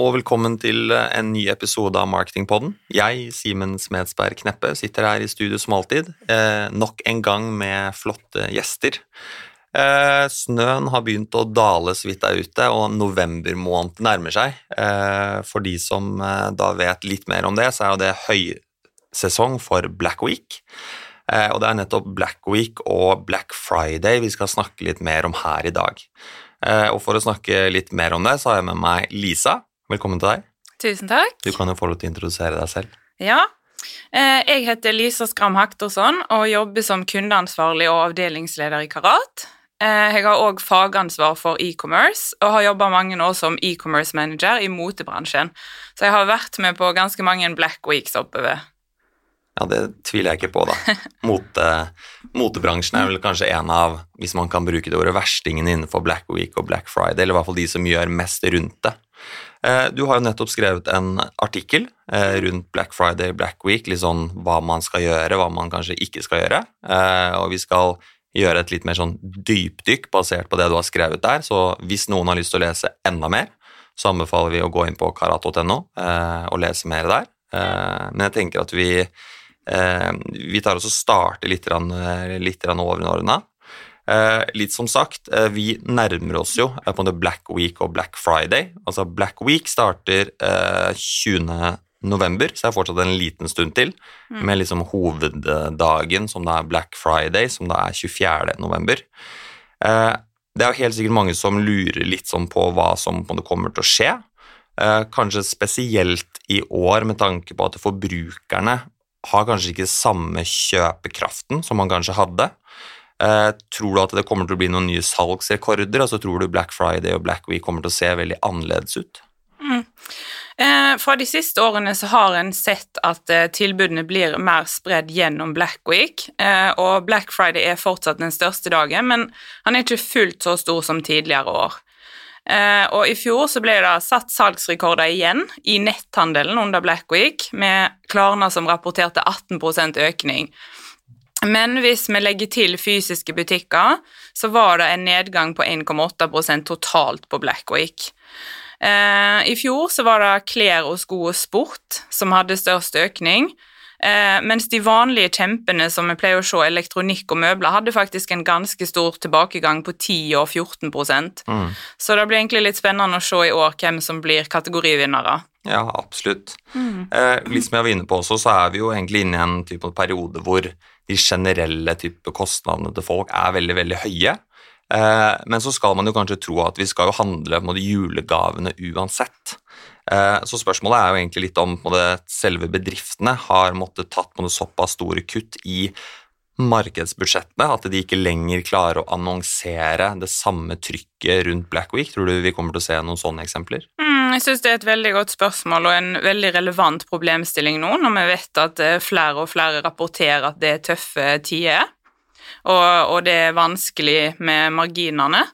Og velkommen til en ny episode av Marketingpodden. Jeg, Simen Smedsberg Kneppe, sitter her i studio som alltid, eh, nok en gang med flotte gjester. Eh, snøen har begynt å dale så vidt der ute, og novembermåned nærmer seg. Eh, for de som eh, da vet litt mer om det, så er jo det høysesong for Black Week. Eh, og det er nettopp Black Week og Black Friday vi skal snakke litt mer om her i dag. Eh, og for å snakke litt mer om det, så har jeg med meg Lisa. Velkommen til deg. Tusen takk. Du kan jo få lov til å introdusere deg selv. Ja, eh, jeg heter Lisa Skram Haktorsson og jobber som kundeansvarlig og avdelingsleder i Karat. Eh, Jeg har òg fagansvar for e-commerce og har jobba mange år som e-commerce manager i motebransjen. Så jeg har vært med på ganske mange Black Weeks oppover. Ja, det tviler jeg ikke på, da. Mote, motebransjen er vel kanskje en av, hvis man kan bruke det ordet, verstingene innenfor Black Week og Black Friday, eller i hvert fall de som gjør mest rundt det. Eh, Du har jo nettopp skrevet en artikkel eh, rundt Black Friday, Black Week, litt sånn hva man skal gjøre, hva man kanskje ikke skal gjøre. Eh, Og vi skal gjøre et litt mer sånn dypdykk basert på det du har skrevet der, så hvis noen har lyst til å lese enda mer, så anbefaler vi å gå inn på karat.no og lese mer der. Men jeg tenker at vi, vi tar oss og starter litt, litt. Eh, litt som sagt, eh, vi nærmer oss jo eh, på en Black Week og Black Friday. Altså Black Week starter eh, 20. november, så det er fortsatt en liten stund til, med liksom hoveddagen som da er Black Friday, som da er 24. november. Eh, det er jo helt sikkert mange som lurer litt sånn på hva som på kommer til å skje. Eh, kanskje spesielt i år med tanke på at forbrukerne har kanskje ikke samme kjøpekraften som man kanskje hadde. Eh, tror du at det kommer til å bli noen nye salgsrekorder? altså Tror du Black Friday og Black Week kommer til å se veldig annerledes ut? Eh, Fra de siste årene så har en sett at eh, tilbudene blir mer spredd gjennom Black Week, eh, og Black Friday er fortsatt den største dagen, men han er ikke fullt så stor som tidligere år. Eh, og i fjor så ble det satt salgsrekorder igjen i netthandelen under Black Week, med Klarna som rapporterte 18% økning. Men hvis vi legger til fysiske butikker, så var det en nedgang på 1,8% totalt på Black Week. Eh, I fjor så var det klær og sko og sport som hadde størst økning, eh, mens de vanlige kjempene som vi pleier å se, elektronikk og møbler, hadde faktisk en ganske stor tilbakegang på 10 og 14 Mm. Så det blir egentlig litt spennende å se i år hvem som blir kategorivinnere. Ja, absolutt. Eh, litt som jeg var inne på også, så er vi jo egentlig inne i en type periode hvor de generelle type kostnadene til folk er veldig, veldig høye. Eh, men så skal man jo kanskje tro at vi skal jo handle på julegavene uansett. Eh, så spørsmålet er jo egentlig litt om selve bedriftene har måttet tatt såpass store kutt i markedsbudsjettene at de ikke lenger klarer å annonsere det samme trykket rundt Black Week. Tror du vi kommer til å se noen sånne eksempler? Mm, jeg synes det er et veldig godt spørsmål og en veldig relevant problemstilling nå, når vi vet at eh, flere og flere rapporterer at det er tøffe tider, og, og det er vanskelig med marginene.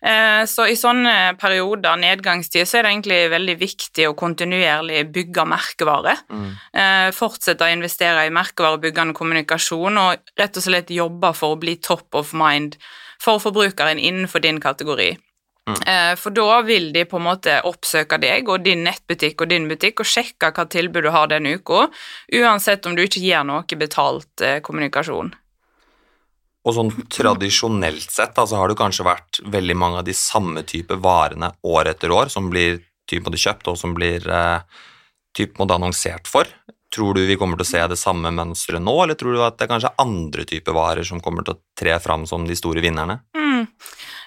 Eh, Så i sånne perioder, nedgangstid, så er det egentlig veldig viktig å kontinuerlig bygge merkevare. Mm. Fortsette å investere i merkevarebyggende kommunikasjon og rett og slett jobbe for å bli top of mind for forbrukeren innenfor din kategori. Eh, For da vil de på en måte oppsøke deg og din nettbutikk og din butikk og sjekke hva tilbud du har denne uka, uansett om du ikke gir noe betalt eh, kommunikasjon. Og sånn tradisjonelt sett da, så har det kanskje vært veldig mange av de samme type varene år etter år som blir typ kjøpt og som blir eh, typ annonsert for. Tror du vi kommer til å se det samme mønsteret nå, eller tror du at det er kanskje andre typer varer som kommer til å tre fram som de store vinnerne? Mm.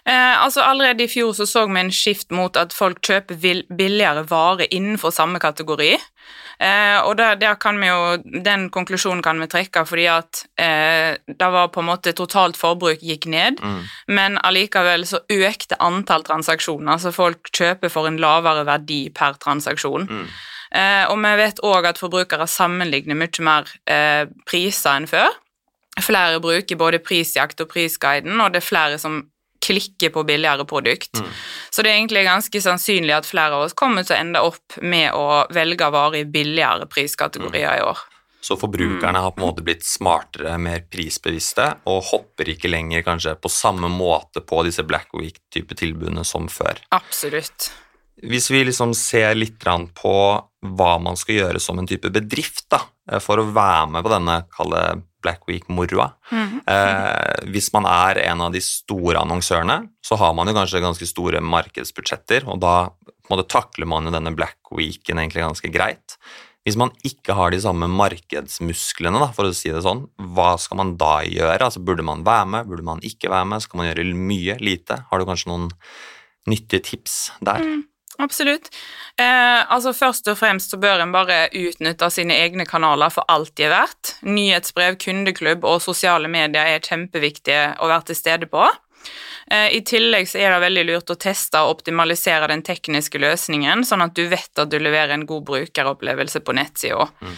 Eh, altså Allerede i fjor så, så vi en skift mot at folk kjøper billigere varer innenfor samme kategori. Eh, og der, der kan vi jo, Den konklusjonen kan vi trekke fordi at eh, det var på en måte totalt forbruk gikk ned, men allikevel så økte antall transaksjoner, så folk kjøper for en lavere verdi per transaksjon. Eh, og vi vet òg at forbrukere sammenligner mye mer eh, priser enn før. Flere bruker både prisjakt og prisguiden, og det er flere som klikker på billigere produkt. Så det er egentlig ganske sannsynlig at flere av oss kommer til å ende opp med å velge varer i billigere priskategorier i år. Så forbrukerne har på en måte blitt smartere, mer prisbevisste, og hopper ikke lenger kanskje på samme måte på disse Black Week-type tilbudene som før. Absolutt. hvis vi liksom ser litt på hva man skal gjøre som en type bedrift da, eh, for å være med på denne Black Week-moroa mm. eh, Hvis man er en av de store annonsørene, så har man jo kanskje ganske store markedsbudsjetter, og da måte, takler man jo denne Black Weeken egentlig ganske greit. Hvis man ikke har de samme markedsmusklene, da, for å si det sånn, hva skal man da gjøre? Altså, burde man være med, burde man ikke være med? Skal man gjøre mye, lite? Har du kanskje noen nyttige tips der? Mm. Absolutt. Eh, altså Først og fremst så bør en bare utnytte sine egne kanaler for alt de er verdt. Nyhetsbrev, kundeklubb og sosiale medier er kjempeviktige å være til stede på. Eh, I tillegg så er det veldig lurt å teste og optimalisere den tekniske løsningen, sånn at du vet at du leverer en god brukeropplevelse på nettsida. Mm.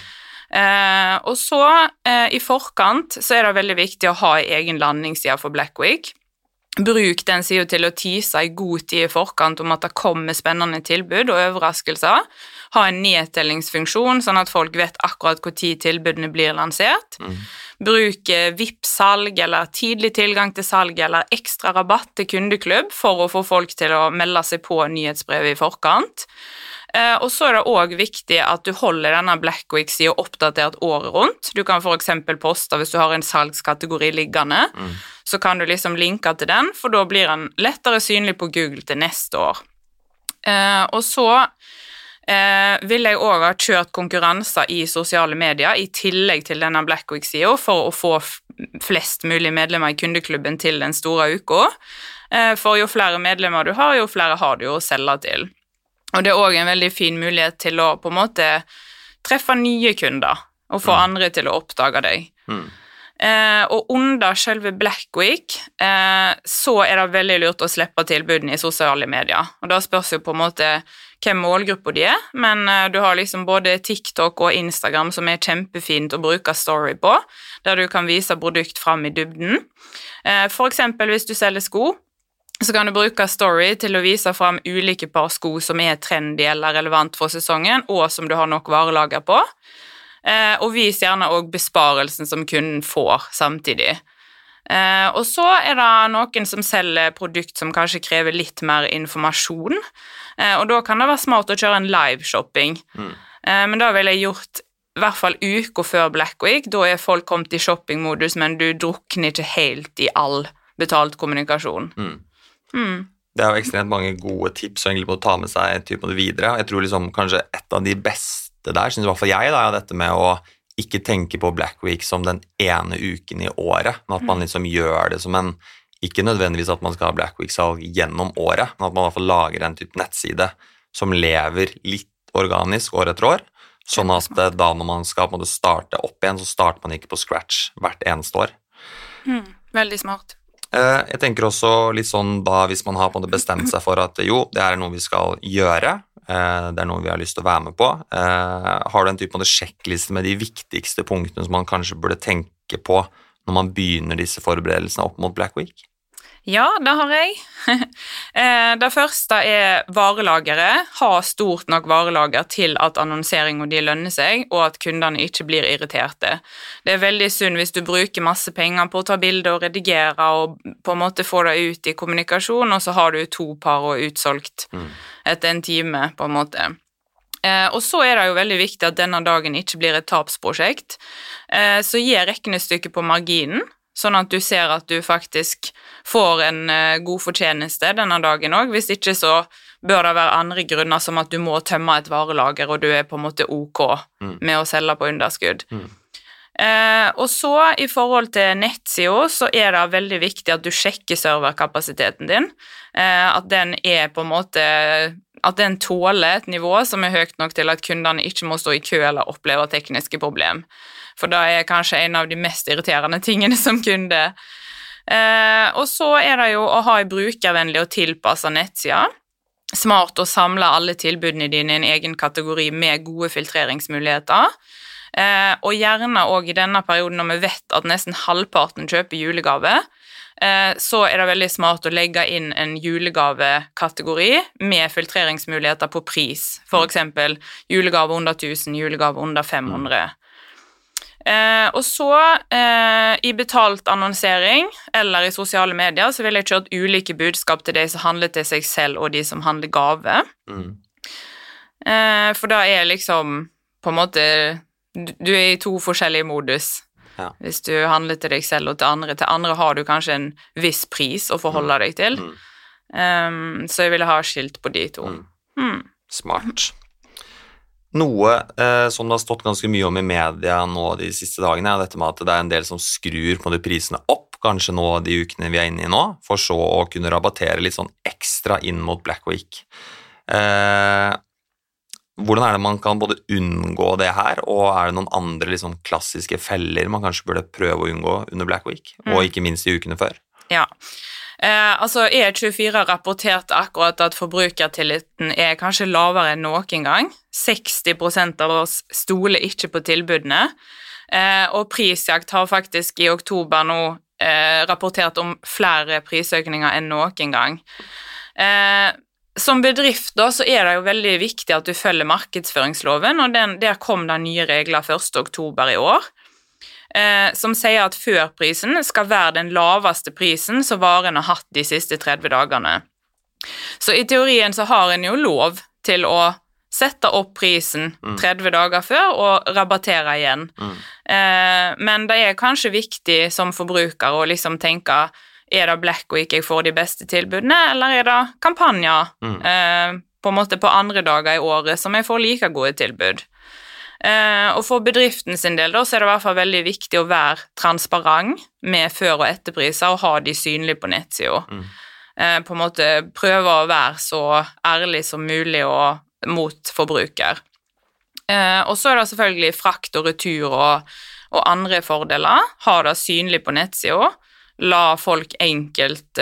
Eh, og så, eh, i forkant, så er det veldig viktig å ha egen landingsside for Black Week. Bruk den sida til å tease i god tid i forkant om at det kommer spennende tilbud og overraskelser. Ha en nedtellingsfunksjon, sånn at folk vet akkurat når tilbudene blir lansert. Mm. Bruk eh, VIP-salg eller tidlig tilgang til salg eller ekstra rabatt til kundeklubb for å få folk til å melde seg på nyhetsbrevet i forkant. Eh, og så er det òg viktig at du holder denne Black Week-sida oppdatert året rundt. Du kan f.eks. poste hvis du har en salgskategori liggende. Mm. Så kan du liksom linke til den, for da blir den lettere synlig på Google til neste år. Eh, og så eh, vil jeg òg ha kjørt konkurranser i sosiale medier i tillegg til denne Black Week-sida for å få flest mulig medlemmer i kundeklubben til den store uka. For jo flere medlemmer du har, jo flere har du å selge til. Og det er òg en veldig fin mulighet til å på en måte treffe nye kunder og få mm. andre til å oppdage deg. Mm. Eh, og under selve Black Week eh, så er det veldig lurt å slippe tilbudene i sosiale medier. Og da spørs jo på en måte hvem målgruppa de er, men eh, du har liksom både TikTok og Instagram som er kjempefint å bruke story på, der du kan vise produkt fram i dybden. Eh, for eksempel hvis du selger sko, så kan du bruke Story til å vise fram ulike par sko som er trendy eller relevant for sesongen, og som du har nok varelager på. Eh, og vis gjerne òg besparelsen som kunden får samtidig. Eh, og så er det noen som selger produkt som kanskje krever litt mer informasjon, eh, og da kan det være smart å kjøre en liveshopping. Mm. Eh, men da ville jeg gjort i hvert fall uka før Black Week. Da er folk kommet i shoppingmodus, men du drukner ikke helt i all betalt kommunikasjon. Mm. Mm. Det er jo ekstremt mange gode tips egentlig på å ta med seg typ det videre. Jeg tror liksom kanskje et av de beste der, syns i hvert fall jeg, da, er dette med å ikke tenke på Black Week som den ene uken i året, men at man mm. liksom gjør det som en Ikke nødvendigvis at man skal ha Black Week-salg gjennom året, men at man i hvert fall lager en type nettside som lever litt organisk år etter år. Sånn at da når man skal på en måte starte opp igjen, så starter man ikke på scratch hvert eneste år. Mm, veldig smart. Eh, jeg tenker også litt sånn da hvis man har på en måte bestemt seg for at jo, det er noe vi skal gjøre, eh, det er noe vi har lyst til å være med på. Eh, har du en type sjekkliste med de viktigste punktene som man kanskje burde tenke på når man begynner disse forberedelsene opp mot Black Week? Ja, det har jeg. Eh, det første er varelageret. Ha stort nok varelager til at annonseringen de lønner seg, og at kundene ikke blir irriterte. Det er veldig synd hvis du bruker masse penger på å ta bilder og redigere og på en måte få det ut i kommunikasjon, og så har du to par og utsolgt mm. etter en time, på en måte. Eh, og så er det jo veldig viktig at denne dagen ikke blir et tapsprosjekt. Eh, så gi regnestykket på marginen, sånn at du ser at du faktisk får en uh, god fortjeneste denne dagen òg. Hvis ikke så bør det være andre grunner, som at du må tømme et varelager, og du er på en måte ok mm. med å selge på underskudd. Mm. Eh, og så i forhold til nettsida, så er det veldig viktig at du sjekker serverkapasiteten din. Eh, at den er på en måte At den tåler et nivå som er høyt nok til at kundene ikke må stå i kø eller oppleve tekniske problem for det er kanskje en av de mest irriterende tingene som kunde. Eh, og så er det jo å ha en brukervennlig og tilpassa nettside. Smart å samle alle tilbudene dine i en egen kategori med gode filtreringsmuligheter. Eh, og gjerne òg i denne perioden når vi vet at nesten halvparten kjøper julegave, eh, så er det veldig smart å legge inn en julegavekategori med filtreringsmuligheter på pris. F.eks. julegave under 1000, julegave under 500. Eh, og så, eh, i betalt annonsering eller i sosiale medier, så vil jeg kjørt ulike budskap til de som handler til seg selv, og de som handler gave. Mm. Eh, for da er liksom på en måte Du er i to forskjellige modus. Ja. Hvis du handler til deg selv og til andre. Til andre har du kanskje en viss pris å forholde deg til. Mm. Um, så jeg ville ha skilt på de to. Mm. Mm. Smart. Noe eh, som det har stått ganske mye om i media nå de siste dagene, er dette med at det er en del som skrur på de prisene opp, kanskje nå de ukene vi er inne i nå, for så å kunne rabattere litt sånn ekstra inn mot Black Week. Eh, hvordan er det man kan både unngå det her, og er det noen andre liksom, klassiske feller man kanskje burde prøve å unngå under Black Week, og Mm. ikke minst i ukene før? Ja. Eh, altså E24 rapporterte akkurat at forbrukertilliten er kanskje lavere enn noen gang. 60% av oss stoler ikke på tilbudene. Eh, og Prisjakt har faktisk i oktober nå eh, rapportert om flere prisøkninger enn noen gang. Eh, som bedrift da, så er det jo veldig viktig at du følger markedsføringsloven, og den, der kom det nye regler 1. oktober i år eh, som sier at førprisen skal være den laveste prisen som varen har hatt de siste 30 dagene. Så i teorien så har en jo lov til å sette opp prisen Mm. 30 dager før og rabattere igjen. Mm. Eh, men det er kanskje viktig som forbruker å liksom tenke er det Black Week jeg får de beste tilbudene, eller er det kampanjer Mm. eh, på en måte på andre dager i året som jeg får like gode tilbud? Eh, og for bedriften sin del da, så er det i hvert fall veldig viktig å være transparent med før- og etterpriser og ha de synlige på nettsida. Mm. Eh, på en måte prøve å være så ærlig som mulig og mot forbruker. Eh, og så er det selvfølgelig frakt og retur og, og andre fordeler. Ha det synlig på nettsida. La folk enkelt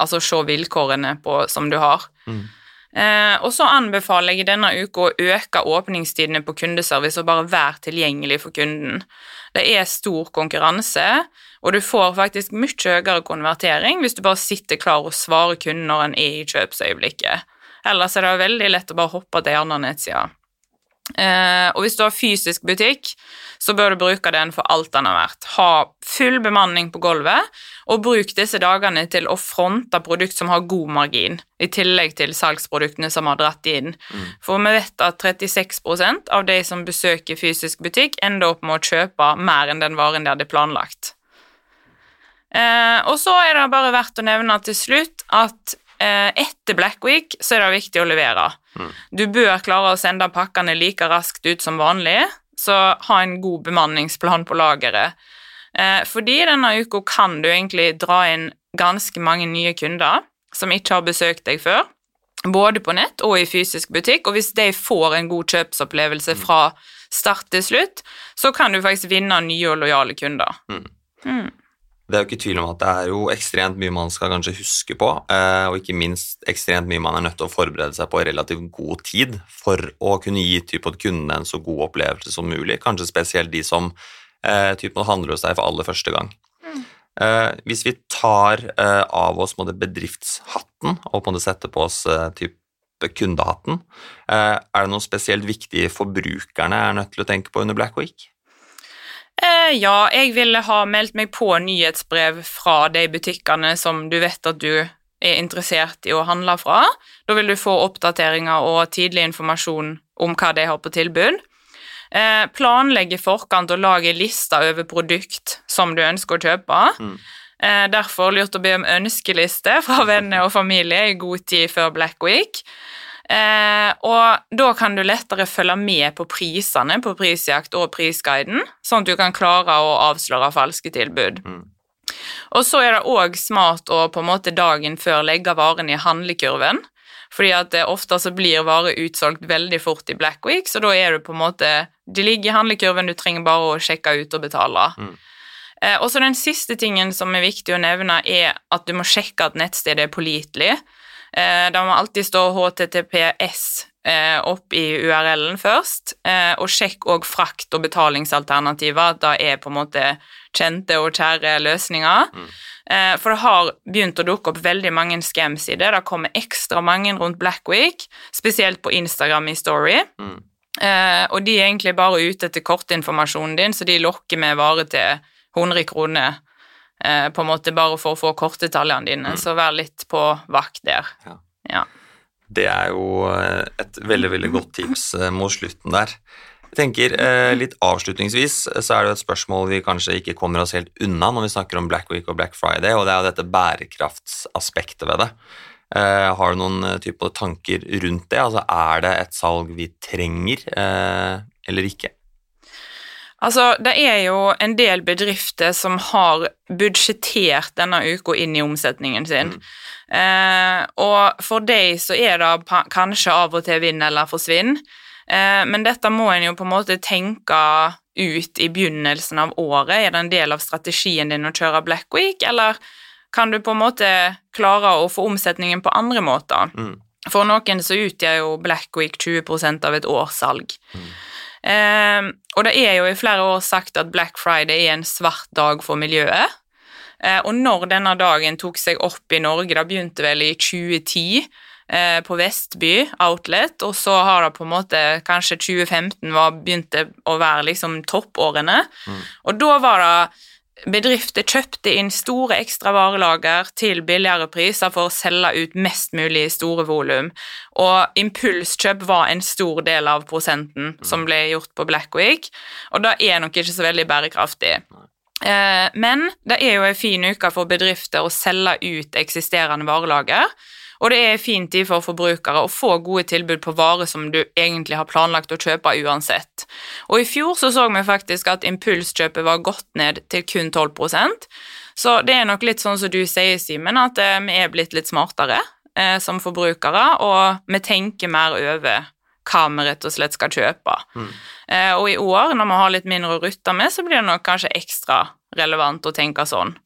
altså se vilkårene på, som du har. Mm. Eh, og så anbefaler jeg denne uka å øke åpningstidene på kundeservice og bare være tilgjengelig for kunden. Det er stor konkurranse, og du får faktisk mye høyere konvertering hvis du bare sitter klar og svarer kunden når en er i kjøpsøyeblikket. Ellers er det veldig lett å bare hoppe til en annen. Eh, og hvis du har fysisk butikk, så bør du bruke den for alt den har vært. Ha full bemanning på gulvet, og bruk disse dagene til å fronte produkt som har god margin, i tillegg til salgsproduktene som har dratt inn. Mm. For vi vet at 36% av de som besøker fysisk butikk, ender opp med å kjøpe mer enn den varen de hadde planlagt. Eh, og så er det bare verdt å nevne til slutt at etter Black Week så er det viktig å levere. Mm. Du bør klare å sende pakkene like raskt ut som vanlig, så ha en god bemanningsplan på lageret. Eh, fordi denne uka kan du egentlig dra inn ganske mange nye kunder som ikke har besøkt deg før, både på nett og i fysisk butikk, og hvis de får en god kjøpsopplevelse fra start til slutt, så kan du faktisk vinne nye og lojale kunder. Mm. Mm. Det er jo ikke tvil om at det er jo ekstremt mye man skal kanskje huske på, eh, og ikke minst ekstremt mye man er nødt til å forberede seg på i relativt god tid for å kunne gi typen kundene en så god opplevelse som mulig, kanskje spesielt de som typen handler hos deg for aller første gang. Mm. Eh, hvis vi tar eh, av oss bedriftshatten og på en måte setter på oss type kundehatten, eh, er det noe spesielt viktig forbrukerne er nødt til å tenke på under Black Week? Eh, ja, jeg ville ha meldt meg på nyhetsbrev fra de butikkene som du vet at du er interessert i å handle fra. Da vil du få oppdateringer og tidlig informasjon om hva de har på tilbud. Eh, planlegge i forkant og lage lista over produkt som du ønsker å kjøpe. Mm. Eh, derfor lurt å be om ønskeliste fra venner og familie i god tid før Black Week. Eh, og da kan du lettere følge med på prisene på Prisjakt og Prisguiden, sånn at du kan klare å avsløre falske tilbud. Mm. Og så er det òg smart å på en måte dagen før legge varen i handlekurven, fordi at ofte så blir varer utsolgt veldig fort i Black Week, så da er du på en måte De ligger i handlekurven, du trenger bare å sjekke ut og betale. Mm. Eh, og så den siste tingen som er viktig å nevne, er at du må sjekke at nettstedet er pålitelig. Eh, da må alltid stå HTTPS eh, opp i URL-en først, eh, og sjekk òg frakt- og betalingsalternativer, at det er på en måte kjente og kjære løsninger. Mm. For det har begynt å dukke opp veldig mange scams i Det kommer ekstra mange rundt Black Week, spesielt på Instagram i Story. Mm. Eh, og de er egentlig bare ute etter kortinformasjonen din, så de lokker med varer til 100 kroner. Eh, på en måte bare for å få kortdetaljene dine, Mm. så vær litt på vakt der. Ja. Ja. Det er jo eh, et veldig, veldig godt tips eh, mot slutten der. Jeg tenker eh, Litt avslutningsvis så er det jo et spørsmål vi kanskje ikke kommer oss helt unna når vi snakker om Black Week og Black Friday, og det er jo dette bærekraftsaspektet ved det. Eh, har du noen typer type tanker rundt det? Altså, Er det et salg vi trenger eh, eller ikke? Altså, det er jo en del bedrifter som har budsjettert denne uka inn i omsetningen sin. Mm. Eh, og for deg så er det kanskje av og til vinn eller forsvinn, eh, men dette må en jo på en måte tenke ut i begynnelsen av året. Er det en del av strategien din å kjøre Black Week, eller kan du på en måte klare å få omsetningen på andre måter? Mm. For noen så utgjør jo Black Week 20% av et årssalg. Mm. Eh, og det er jo i flere år sagt at Black Friday er en svart dag for miljøet. Eh, og når denne dagen tok seg opp i Norge, da begynte vel i 2010 eh, på Vestby Outlet, og så har det på en måte kanskje 2015 var, begynte å være liksom toppårene. Mm. Og da var det Bedrifter kjøpte inn store ekstra varelager til billigere priser for å selge ut mest mulig store volum, og impulskjøp var en stor del av prosenten som ble gjort på Black Week, og det er nok ikke så veldig bærekraftig. Eh, men det er jo en fin uke for bedrifter å selge ut eksisterende varelager, og det er fin tid for forbrukere å få gode tilbud på varer som du egentlig har planlagt å kjøpe uansett. Og i fjor så, så vi faktisk at impulskjøpet var gått ned til kun 12 så det er nok litt sånn som du sier, Simen, at eh, vi er blitt litt smartere eh, som forbrukere, og vi tenker mer over hva vi rett og slett skal kjøpe. Mm. Eh, og i år, når vi har litt mindre å rutte med, så blir det nok kanskje ekstra relevant å tenke sånn.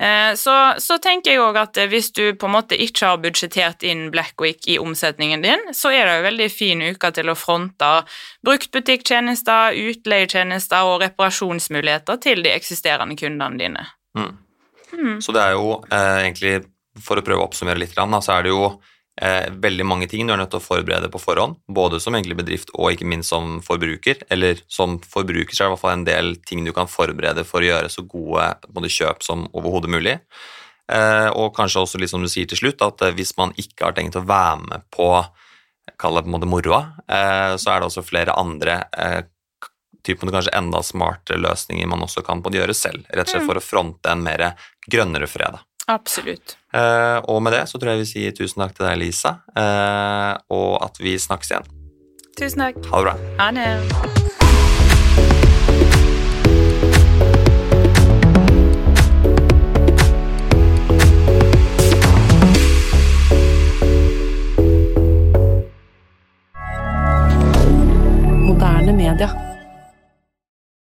Eh, så, så, tenker jeg òg at eh, hvis du på en måte ikke har budsjettert inn Black Week i omsetningen din, så er det jo veldig fin uke til å fronte bruktbutikktjenester, utleietjenester og reparasjonsmuligheter til de eksisterende kundene dine. Mm. Mm. Så det er jo eh, egentlig, for å prøve å oppsummere litt, så er det jo eh, veldig mange ting du er nødt til å forberede på forhånd, både som egentlig bedrift og ikke minst som forbruker. Eller som forbruker så er det i hvert fall en del ting du kan forberede for å gjøre så gode både kjøp som overhodet mulig. Eh, og kanskje også litt som du sier til slutt, at eh, hvis man ikke har tenkt å være med på kall det på en måte moroa, eh, så er det også flere andre eh, typen kanskje enda smartere løsninger man også kan gjøre selv, rett og slett mm. for å fronte en mer grønnere fredag. Absolutt. Eh, og med det så tror jeg vi sier tusen takk til deg, Lisa, eh, og at vi snakkes igjen. Tusen takk. Ha det bra. Ha det. Moderne media.